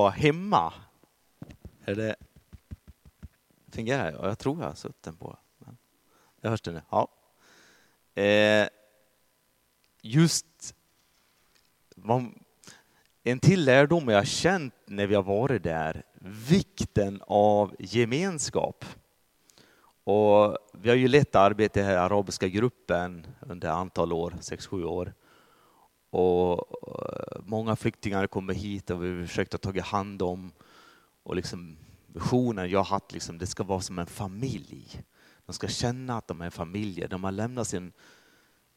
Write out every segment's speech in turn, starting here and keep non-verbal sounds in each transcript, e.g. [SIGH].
vara hemma. Är det... Fungerar det? Jag tror jag har suttit den på. Men... Jag hörs det nu? Ja. Eh, just en till lärdom jag har känt när vi har varit där, vikten av gemenskap. Och vi har ju lett arbete i arabiska gruppen under antal år, sex sju år. Och eh, många flyktingar kommer hit och vi har försökt att ta hand om. Och liksom visionen jag har haft, liksom, det ska vara som en familj. De ska känna att de är familjer. De har lämnat sin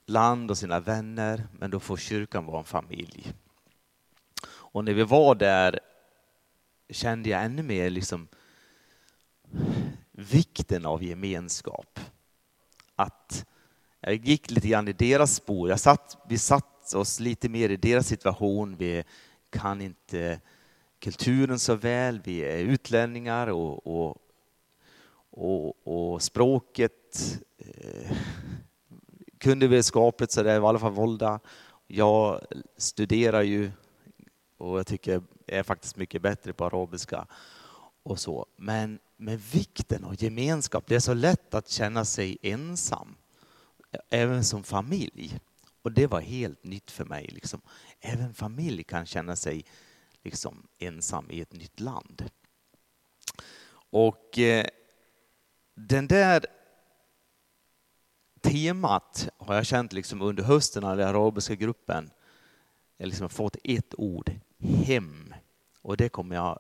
land och sina vänner, men då får kyrkan vara en familj. Och när vi var där kände jag ännu mer liksom vikten av gemenskap. Att jag gick lite grann i deras spår. Jag satt, vi satt oss lite mer i deras situation. Vi kan inte kulturen så väl. Vi är utlänningar och, och, och, och språket eh, kunde vi skapligt så det är i alla fall Volda. Jag studerar ju och jag tycker jag är faktiskt mycket bättre på arabiska och så. Men med vikten av gemenskap, det är så lätt att känna sig ensam, även som familj. Och det var helt nytt för mig. Liksom. Även familj kan känna sig liksom ensam i ett nytt land. Och eh, den där temat har jag känt liksom under hösten av den arabiska gruppen. Jag har liksom fått ett ord, hem. Och det kommer jag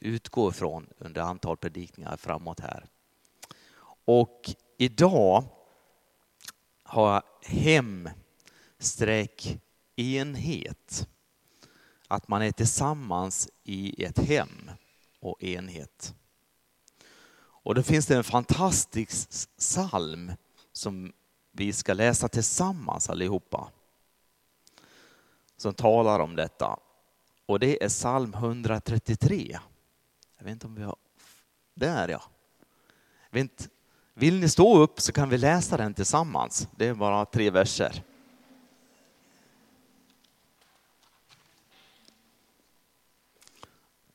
utgå ifrån under antal predikningar framåt här. Och idag har hem streck enhet. Att man är tillsammans i ett hem och enhet. Och då finns det en fantastisk psalm som vi ska läsa tillsammans allihopa. Som talar om detta. Och det är psalm 133. Jag vet inte om vi har... Där ja. Vet, vill ni stå upp så kan vi läsa den tillsammans. Det är bara tre verser.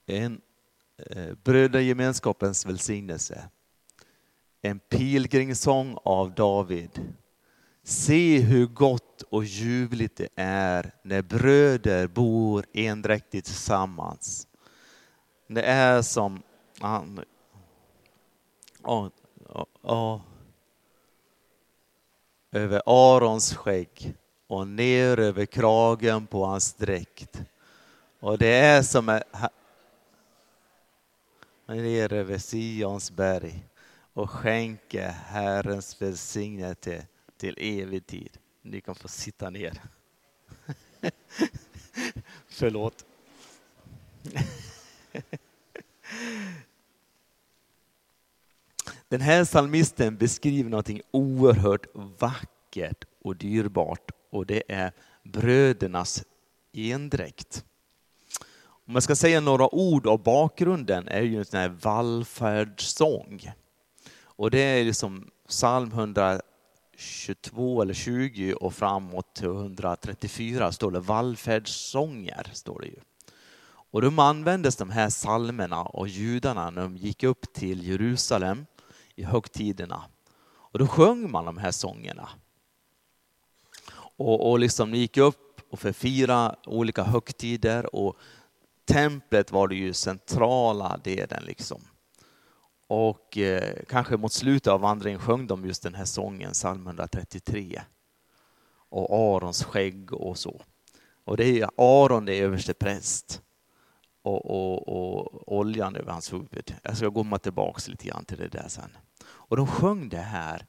En eh, brödragemenskapens välsignelse. En pilgrimssång av David. Se hur gott och ljuvligt det är när bröder bor endräktigt tillsammans. Det är som... han. Ja. över Arons skägg och ner över kragen på hans dräkt. Och det är som ner över Sions berg och skänker Herrens välsignelse till evig tid. Ni kan få sitta ner. [LAUGHS] Förlåt. [LAUGHS] Den här psalmisten beskriver någonting oerhört vackert och dyrbart och det är brödernas endräkt. Om jag ska säga några ord av bakgrunden är ju en sån här vallfärdssång. Och det är liksom psalm 122 eller 20 och framåt till 134 står det vallfärdssånger. Står det ju. Och de användes de här psalmerna och judarna när de gick upp till Jerusalem i högtiderna. Och då sjöng man de här sångerna. Och, och liksom gick upp och för olika högtider och templet var det ju centrala delen liksom. Och eh, kanske mot slutet av vandringen sjöng de just den här sången, psalm 133. Och Arons skägg och så. Och det är Aron, det är överste präst. Och, och, och, oljan över hans huvud. Jag ska komma tillbaka lite grann till det där sen. Och de sjöng det här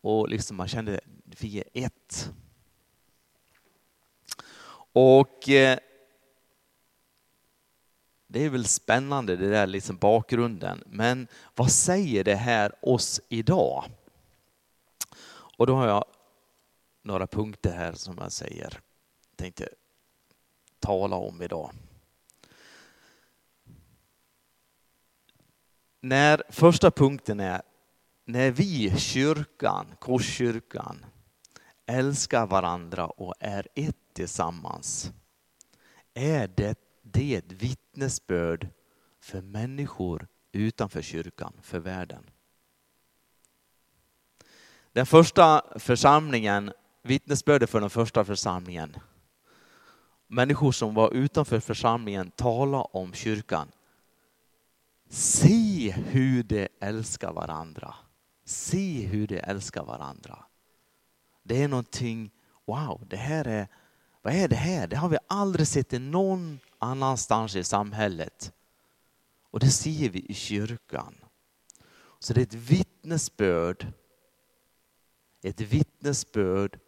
och liksom man kände vi är ett. Och eh, det är väl spännande det där liksom bakgrunden. Men vad säger det här oss idag? Och då har jag några punkter här som jag säger, tänkte tala om idag. När första punkten är när vi, kyrkan, Korskyrkan, älskar varandra och är ett tillsammans, är det det ett vittnesbörd för människor utanför kyrkan, för världen. Den första församlingen, vittnesbördet för den första församlingen, människor som var utanför församlingen talade om kyrkan. Se hur de älskar varandra. Se hur de älskar varandra. Det är någonting, wow, det här är, vad är det här? Det har vi aldrig sett i någon annanstans i samhället. Och det ser vi i kyrkan. Så det är ett vittnesbörd, ett vittnesbörd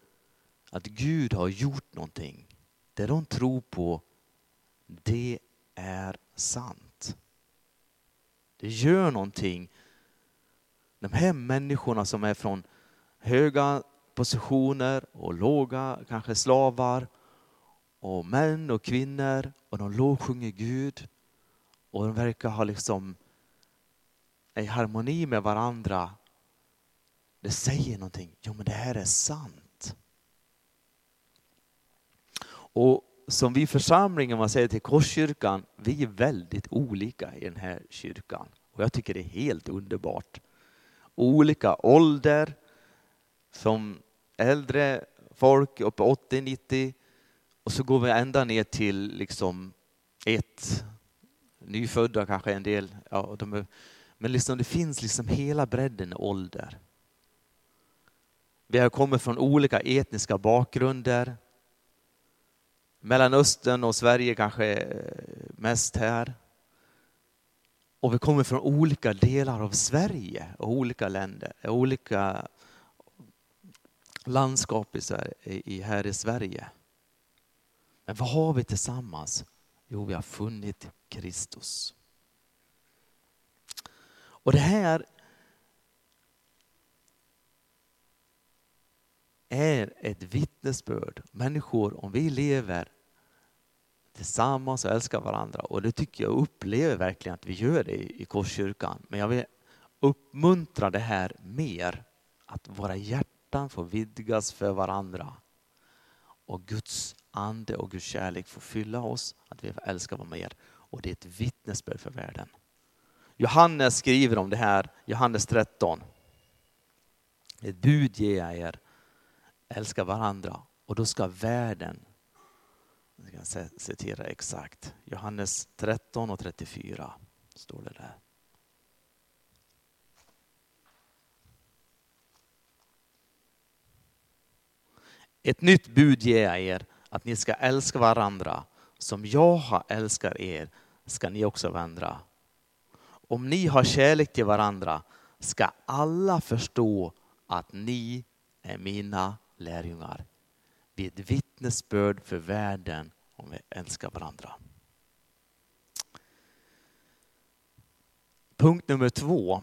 att Gud har gjort någonting. Det de tror på, det är sant. Det gör någonting. De här människorna som är från höga positioner och låga, kanske slavar och män och kvinnor och de lovsjunger Gud och de verkar ha liksom i harmoni med varandra. Det säger någonting. Jo, men det här är sant. Och som vi församlingen, man säger till Korskyrkan, vi är väldigt olika i den här kyrkan. Och jag tycker det är helt underbart. Olika ålder, som äldre folk uppe 80-90 och så går vi ända ner till liksom ett, nyfödda kanske en del. Ja, de är, men liksom det finns liksom hela bredden ålder. Vi har kommit från olika etniska bakgrunder. Mellanöstern och Sverige kanske mest här. Och vi kommer från olika delar av Sverige och olika länder, olika landskap i Sverige, här i Sverige. Men vad har vi tillsammans? Jo, vi har funnit Kristus. Och det här är ett vittnesbörd. Människor, om vi lever tillsammans och älskar varandra och det tycker jag upplever verkligen att vi gör det i Korskyrkan. Men jag vill uppmuntra det här mer, att våra hjärtan får vidgas för varandra och Guds ande och Guds kärlek får fylla oss, att vi får älska varandra mer. Och det är ett vittnesbörd för världen. Johannes skriver om det här, Johannes 13. Ett bud ger jag er, älska varandra och då ska världen, jag ska citera exakt, Johannes 13 och 34 står det där. Ett nytt bud ger jag er, att ni ska älska varandra. Som jag har älskat er ska ni också vandra. Om ni har kärlek till varandra ska alla förstå att ni är mina lärjungar. Vi är ett vittnesbörd för världen om vi älskar varandra. Punkt nummer två.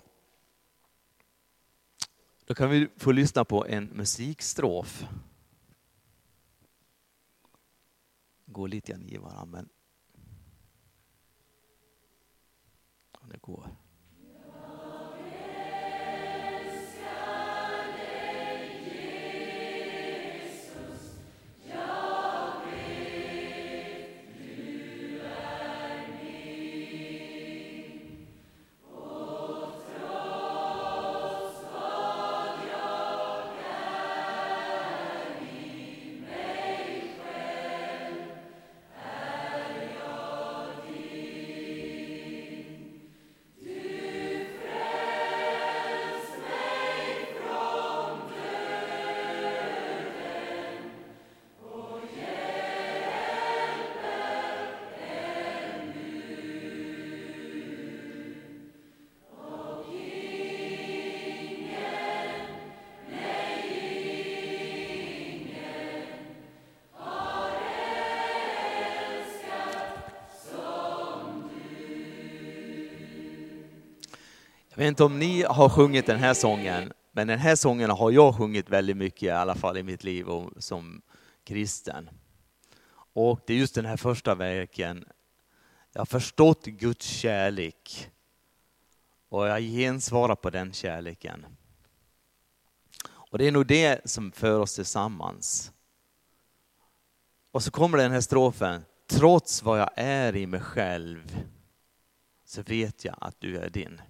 Då kan vi få lyssna på en musikstrof går lite grann i varandra, men det går. Jag vet inte om ni har sjungit den här sången, men den här sången har jag sjungit väldigt mycket i alla fall i mitt liv som kristen. Och det är just den här första verken. Jag har förstått Guds kärlek och jag gensvarar på den kärleken. Och det är nog det som för oss tillsammans. Och så kommer den här strofen. trots vad jag är i mig själv så vet jag att du är din.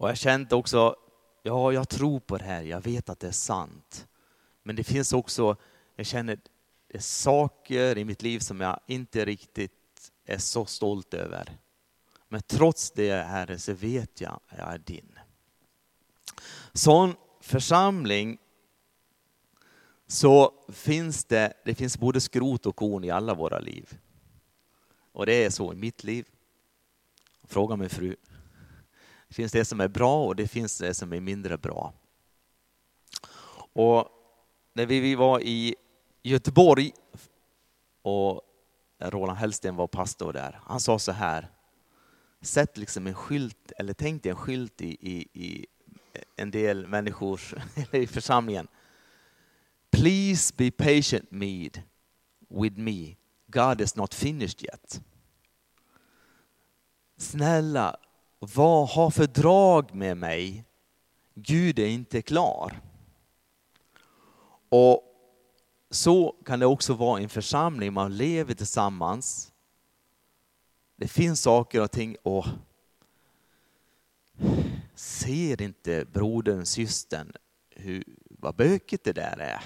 Och jag kände också, ja jag tror på det här, jag vet att det är sant. Men det finns också, jag känner det är saker i mitt liv som jag inte riktigt är så stolt över. Men trots det Herre så vet jag att jag är din. Sån församling så finns det, det finns både skrot och korn i alla våra liv. Och det är så i mitt liv. Fråga min fru. Det finns det som är bra och det finns det som är mindre bra. Och när vi var i Göteborg och Roland Hellsten var pastor där, han sa så här, sätt liksom en skylt, eller tänk dig en skylt i, i, i en del människor [LAUGHS] i församlingen. Please be patient med, with me. God is not finished yet. Snälla, vad har för drag med mig? Gud är inte klar. Och så kan det också vara i en församling, man lever tillsammans. Det finns saker och ting, och ser inte brodern, systern, hur, vad bökigt det där är?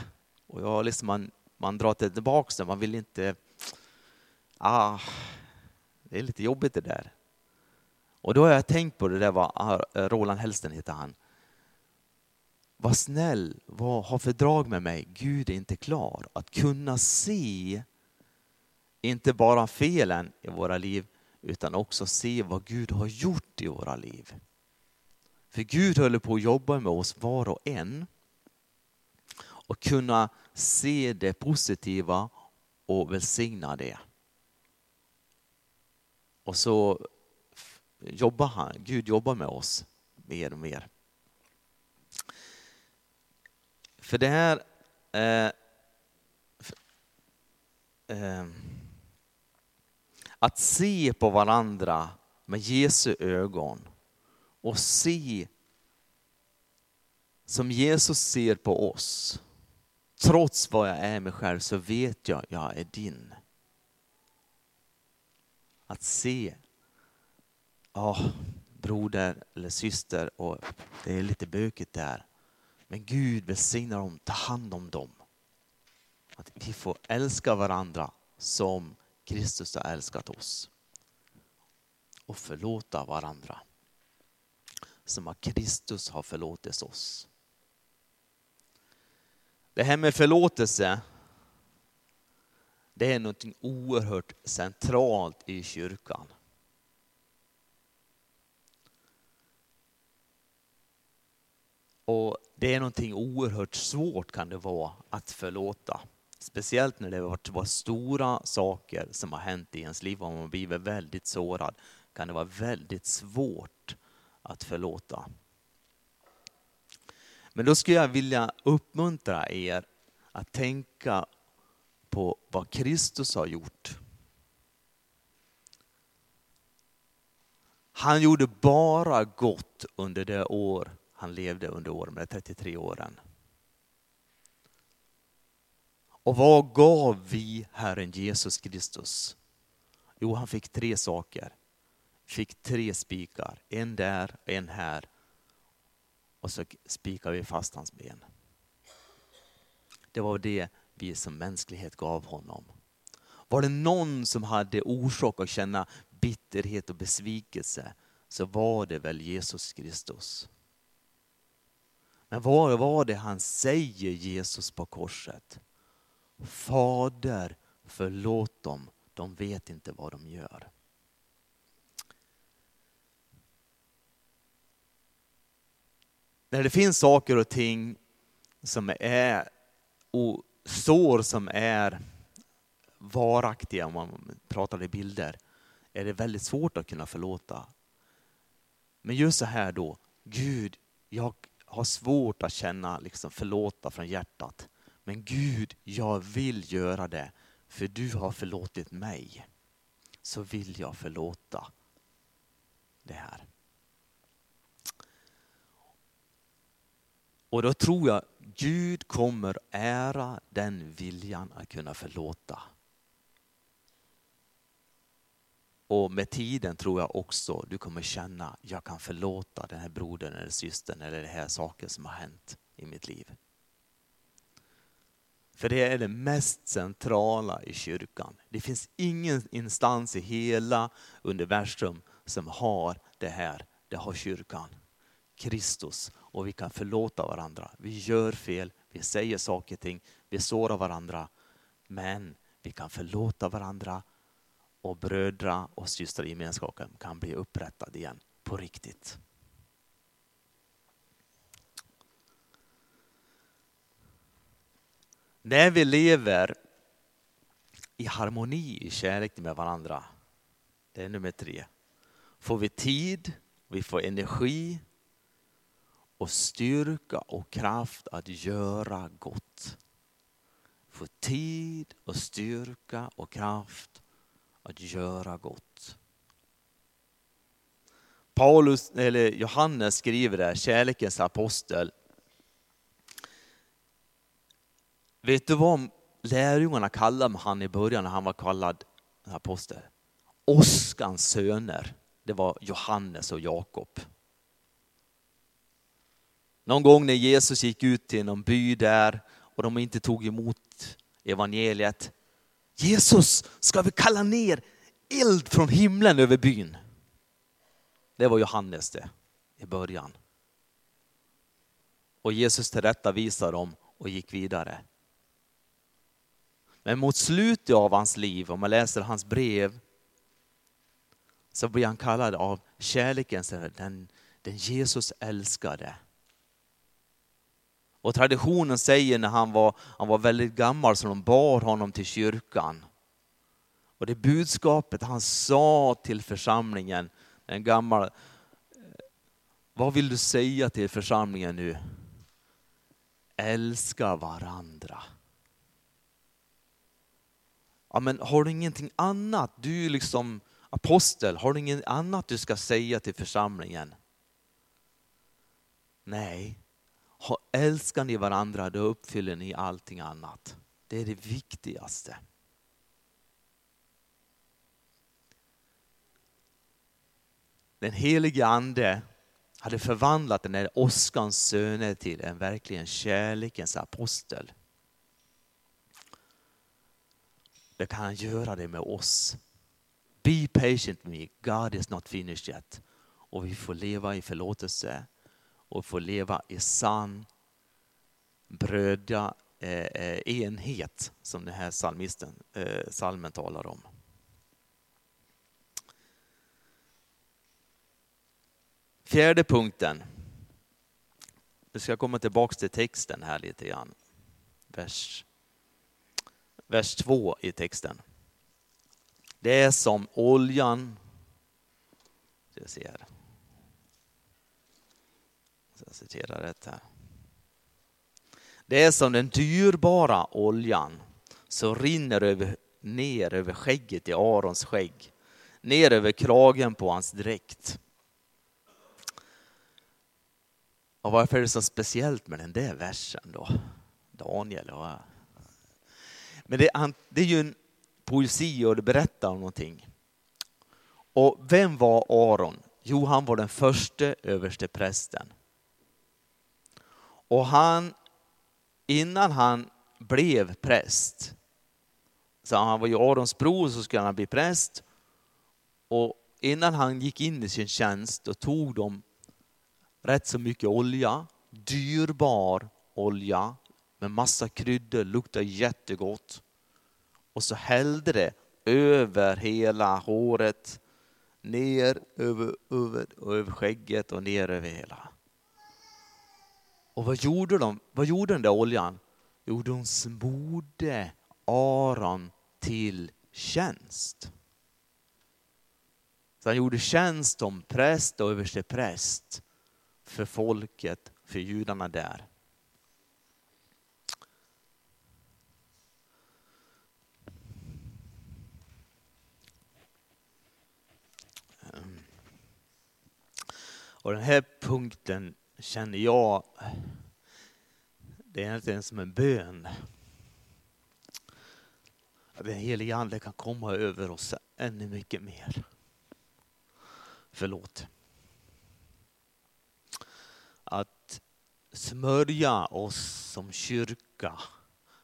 Och jag liksom, man, man drar tillbaka det, man vill inte... Ah, det är lite jobbigt det där. Och då har jag tänkt på det där, vad ah, eh, Roland Hellsten heter han. Var snäll, vad har för drag med mig? Gud är inte klar. Att kunna se, inte bara felen i våra liv, utan också se vad Gud har gjort i våra liv. För Gud håller på att jobba med oss var och en. Och kunna se det positiva och välsigna det. Och så jobbar han, Gud jobbar med oss mer och mer. För det här eh, eh, att se på varandra med Jesu ögon och se som Jesus ser på oss. Trots vad jag är mig själv så vet jag, jag är din. Att se, ja, broder eller syster, och det är lite bökigt där. Men Gud välsignar dem, ta hand om dem. Att vi får älska varandra som Kristus har älskat oss. Och förlåta varandra. Som att Kristus har förlåtit oss. Det här med förlåtelse, det är något oerhört centralt i kyrkan. Och det är någonting oerhört svårt kan det vara att förlåta. Speciellt när det var stora saker som har hänt i ens liv och man blivit väldigt sårad kan det vara väldigt svårt att förlåta. Men då skulle jag vilja uppmuntra er att tänka på vad Kristus har gjort. Han gjorde bara gott under det år han levde under åren, de 33 åren. Och vad gav vi Herren Jesus Kristus? Jo, han fick tre saker. Fick tre spikar, en där, och en här. Och så spikar vi fast hans ben. Det var det vi som mänsklighet gav honom. Var det någon som hade orsak att känna bitterhet och besvikelse så var det väl Jesus Kristus. Men vad var det han säger Jesus på korset? Fader, förlåt dem, de vet inte vad de gör. När det finns saker och ting som är och sår som är varaktiga, om man pratar i bilder, är det väldigt svårt att kunna förlåta. Men just så här då, Gud, jag har svårt att känna liksom förlåta från hjärtat. Men Gud, jag vill göra det, för du har förlåtit mig. Så vill jag förlåta det här. Och då tror jag Gud kommer ära den viljan att kunna förlåta. Och med tiden tror jag också du kommer känna, jag kan förlåta den här brodern eller systern eller det här saken som har hänt i mitt liv. För det är det mest centrala i kyrkan. Det finns ingen instans i hela universum som har det här. Det har kyrkan. Kristus. Och vi kan förlåta varandra. Vi gör fel, vi säger saker och ting, vi sårar varandra. Men vi kan förlåta varandra och brödra och systergemenskapen kan bli upprättad igen på riktigt. När vi lever i harmoni, i kärlek med varandra, det är nummer tre, får vi tid, vi får energi och styrka och kraft att göra gott. Får tid och styrka och kraft att göra gott. Paulus, eller Johannes skriver där, kärlekens apostel. Vet du vad lärjungarna kallade han i början när han var kallad apostel? Oskans söner. Det var Johannes och Jakob. Någon gång när Jesus gick ut till någon by där och de inte tog emot evangeliet. Jesus, ska vi kalla ner eld från himlen över byn? Det var Johannes det i början. Och Jesus tillrättavisade dem och gick vidare. Men mot slutet av hans liv, om man läser hans brev, så blir han kallad av kärleken, den, den Jesus älskade. Och traditionen säger när han var, han var väldigt gammal så de bar honom till kyrkan. Och det budskapet han sa till församlingen, den gammal, eh, vad vill du säga till församlingen nu? Älska varandra. Ja, men har du ingenting annat? Du är liksom apostel, har du inget annat du ska säga till församlingen? Nej, älskar ni varandra då uppfyller ni allting annat. Det är det viktigaste. Den helige ande hade förvandlat den här åskans söner till en verkligen kärlekens apostel. Det kan han göra det med oss. Be patient with me, God is not finished yet. Och vi får leva i förlåtelse och få leva i sann bröda eh, eh enhet som den här psalmisten, eh, salmen talar om. Fjärde punkten. Nu ska jag komma tillbaka till texten här lite grann. Vers, vers två i texten. Det är som oljan, jag ser jag citerar rätt här. Det är som den dyrbara oljan som rinner över, ner över skägget i Arons skägg, ner över kragen på hans dräkt. Och varför är det så speciellt med den där versen då? Daniel och... Men det, det är ju en poesi och det berättar om någonting. Och vem var Aron? Jo, han var den första överste prästen. Och han, innan han blev präst, så han var ju Arons bror så skulle han bli präst. Och innan han gick in i sin tjänst då tog de rätt så mycket olja, dyrbar olja med massa kryddor, luktade jättegott. Och så hällde det över hela håret, ner över, över, över skägget och ner över hela. Och vad gjorde de? Vad gjorde den där oljan? Jo, de smorde Aron till tjänst. Så han gjorde tjänst som präst och överste präst för folket, för judarna där. Och den här punkten känner jag, det är egentligen som en bön. Att den helige Ande kan komma över oss ännu mycket mer. förlåt. Att smörja oss som kyrka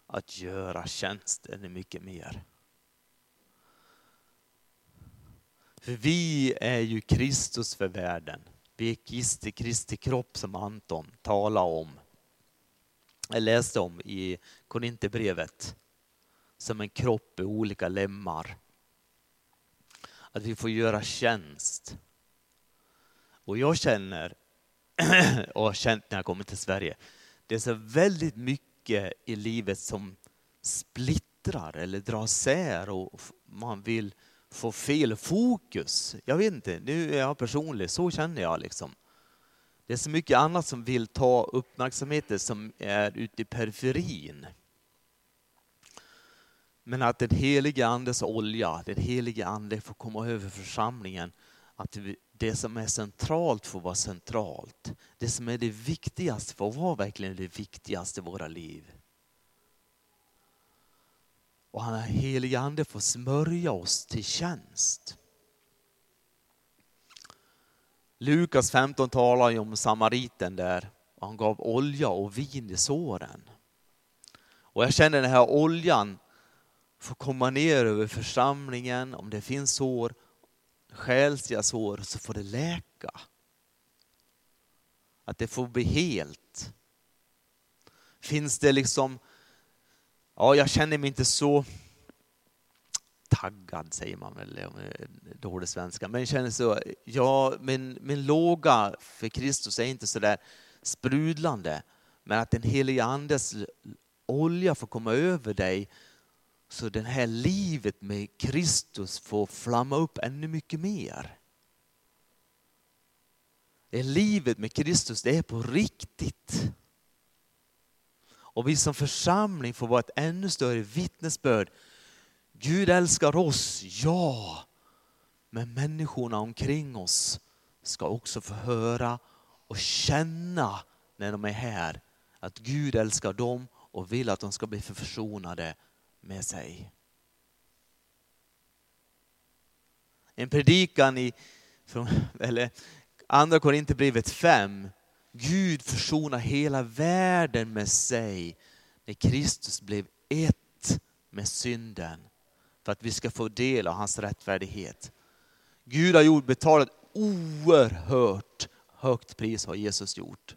att göra tjänst ännu mycket mer. För vi är ju Kristus för världen. Vi är Kristi, Kristi kropp som Anton talade om. Jag läste om i Korinthierbrevet. Som en kropp med olika lemmar. Att vi får göra tjänst. Och jag känner, [CLEARS THROAT] och har känt när jag kommit till Sverige, det är så väldigt mycket i livet som splittrar eller drar sär och man vill få fel fokus. Jag vet inte, nu är jag personlig, så känner jag liksom. Det är så mycket annat som vill ta uppmärksamheten som är ute i periferin. Men att den helige Andes olja, den helige Ande får komma över församlingen. Att det som är centralt får vara centralt. Det som är det viktigaste får vara verkligen det viktigaste i våra liv. Och han helige Ande får smörja oss till tjänst. Lukas 15 talar ju om samariten där. Och han gav olja och vin i såren. Och jag känner den här oljan får komma ner över församlingen. Om det finns sår, själsliga sår, så får det läka. Att det får bli helt. Finns det liksom Ja, jag känner mig inte så taggad, säger man väl, dålig svenska. Men jag känner så, ja, min, min låga för Kristus är inte så där sprudlande. Men att den helige Andes olja får komma över dig så det här livet med Kristus får flamma upp ännu mycket mer. Det livet med Kristus, det är på riktigt. Och vi som församling får vara ett ännu större vittnesbörd. Gud älskar oss, ja. Men människorna omkring oss ska också få höra och känna när de är här att Gud älskar dem och vill att de ska bli försonade med sig. En predikan i eller Andra Korinthierbrevet 5 Gud försona hela världen med sig när Kristus blev ett med synden för att vi ska få del av hans rättfärdighet. Gud har gjort betalat oerhört högt pris har Jesus gjort.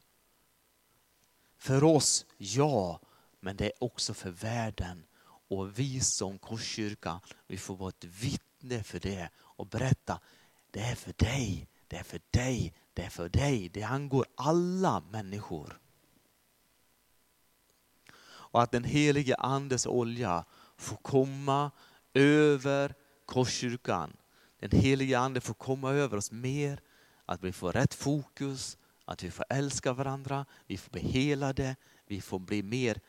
För oss, ja, men det är också för världen. Och vi som Korskyrka, vi får vara ett vittne för det och berätta, det är för dig, det är för dig, det är för dig. Det angår alla människor. Och att den helige Andes olja får komma över Korskyrkan. Den helige Ande får komma över oss mer. Att vi får rätt fokus, att vi får älska varandra, vi får bli helade, vi får bli mer,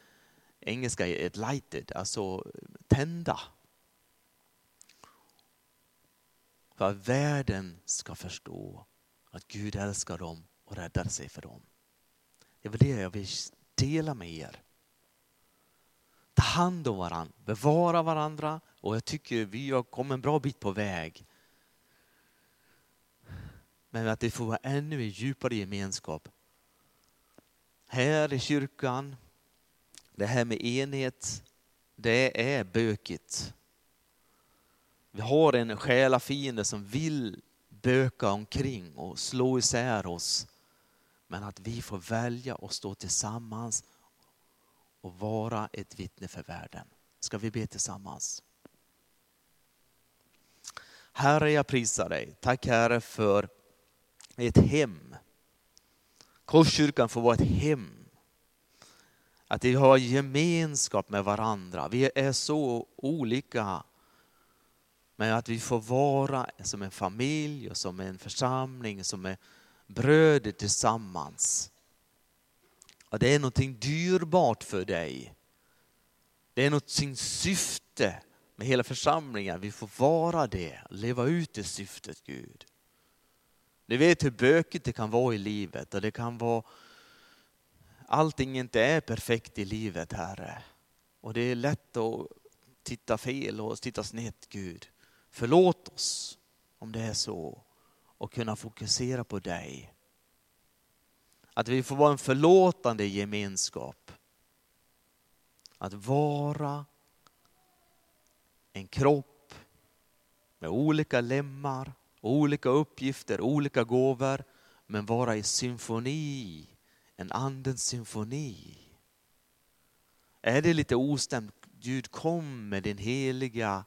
engelska är lighted, alltså tända. För att världen ska förstå att Gud älskar dem och räddar sig för dem. Det var det jag vill dela med er. Ta hand om varandra, bevara varandra och jag tycker vi har kommit en bra bit på väg. Men att det får vara ännu en djupare gemenskap. Här i kyrkan, det här med enhet, det är bökigt. Vi har en själafiende som vill böka omkring och slå isär oss. Men att vi får välja att stå tillsammans och vara ett vittne för världen. Ska vi be tillsammans? Herre, jag prisar dig. Tack Herre för ett hem. Korskyrkan får vara ett hem. Att vi har gemenskap med varandra. Vi är så olika men att vi får vara som en familj och som en församling, som är bröder tillsammans. Och det är någonting dyrbart för dig. Det är något syfte med hela församlingen. Vi får vara det, leva ut det syftet Gud. Du vet hur bökigt det kan vara i livet och det kan vara allting inte är perfekt i livet Herre. Och det är lätt att titta fel och titta snett Gud. Förlåt oss om det är så. och kunna fokusera på dig. Att vi får vara en förlåtande gemenskap. Att vara en kropp med olika lemmar, olika uppgifter, olika gåvor, men vara i symfoni, en andens symfoni. Är det lite ostämt, Gud kom med din heliga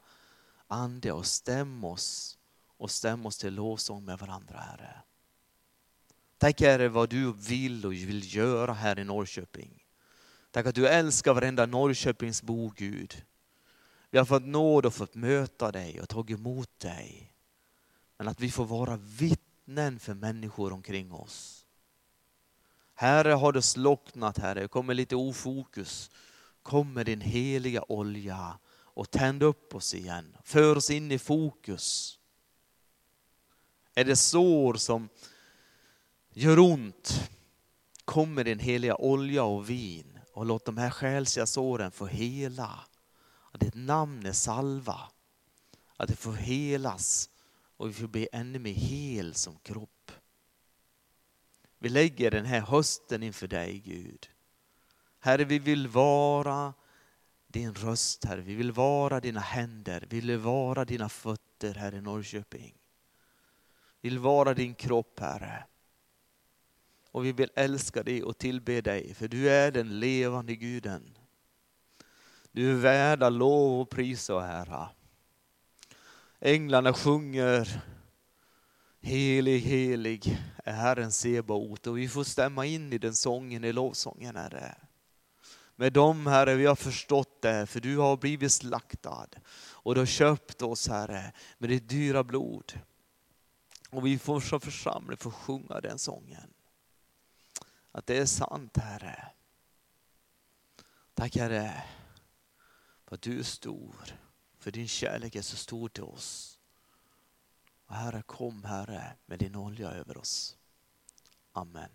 ande och stäm oss och stäm oss till lovsång med varandra, Herre. Tack Herre vad du vill och vill göra här i Norrköping. Tack att du älskar varenda Norrköpingsbo, Gud. Vi har fått nåd och fått möta dig och tagit emot dig. Men att vi får vara vittnen för människor omkring oss. Herre, har det slocknat, Herre, kommer lite ofokus. Kom med din heliga olja och tänd upp oss igen. För oss in i fokus. Är det sår som gör ont, kom med din heliga olja och vin och låt de här själsliga såren få hela. Att ditt namn är salva. Att det får helas och vi får bli ännu mer hel som kropp. Vi lägger den här hösten inför dig Gud. Herre, vi vill vara din röst, Herre. Vi vill vara dina händer, vi vill vara dina fötter här i Norrköping. Vi vill vara din kropp, Herre. Och vi vill älska dig och tillbe dig, för du är den levande guden. Du är värd lov och pris och ära. Änglarna sjunger Helig, helig är Herren Sebaot och vi får stämma in i den sången i lovsången, Herre. Med dem, Herre, vi har förstått det, för du har blivit slaktad och du har köpt oss, Herre, med ditt dyra blod. Och vi får som församling få sjunga den sången. Att det är sant, Herre. Tack, Herre, för att du är stor, för din kärlek är så stor till oss. Och Herre, kom Herre med din olja över oss. Amen.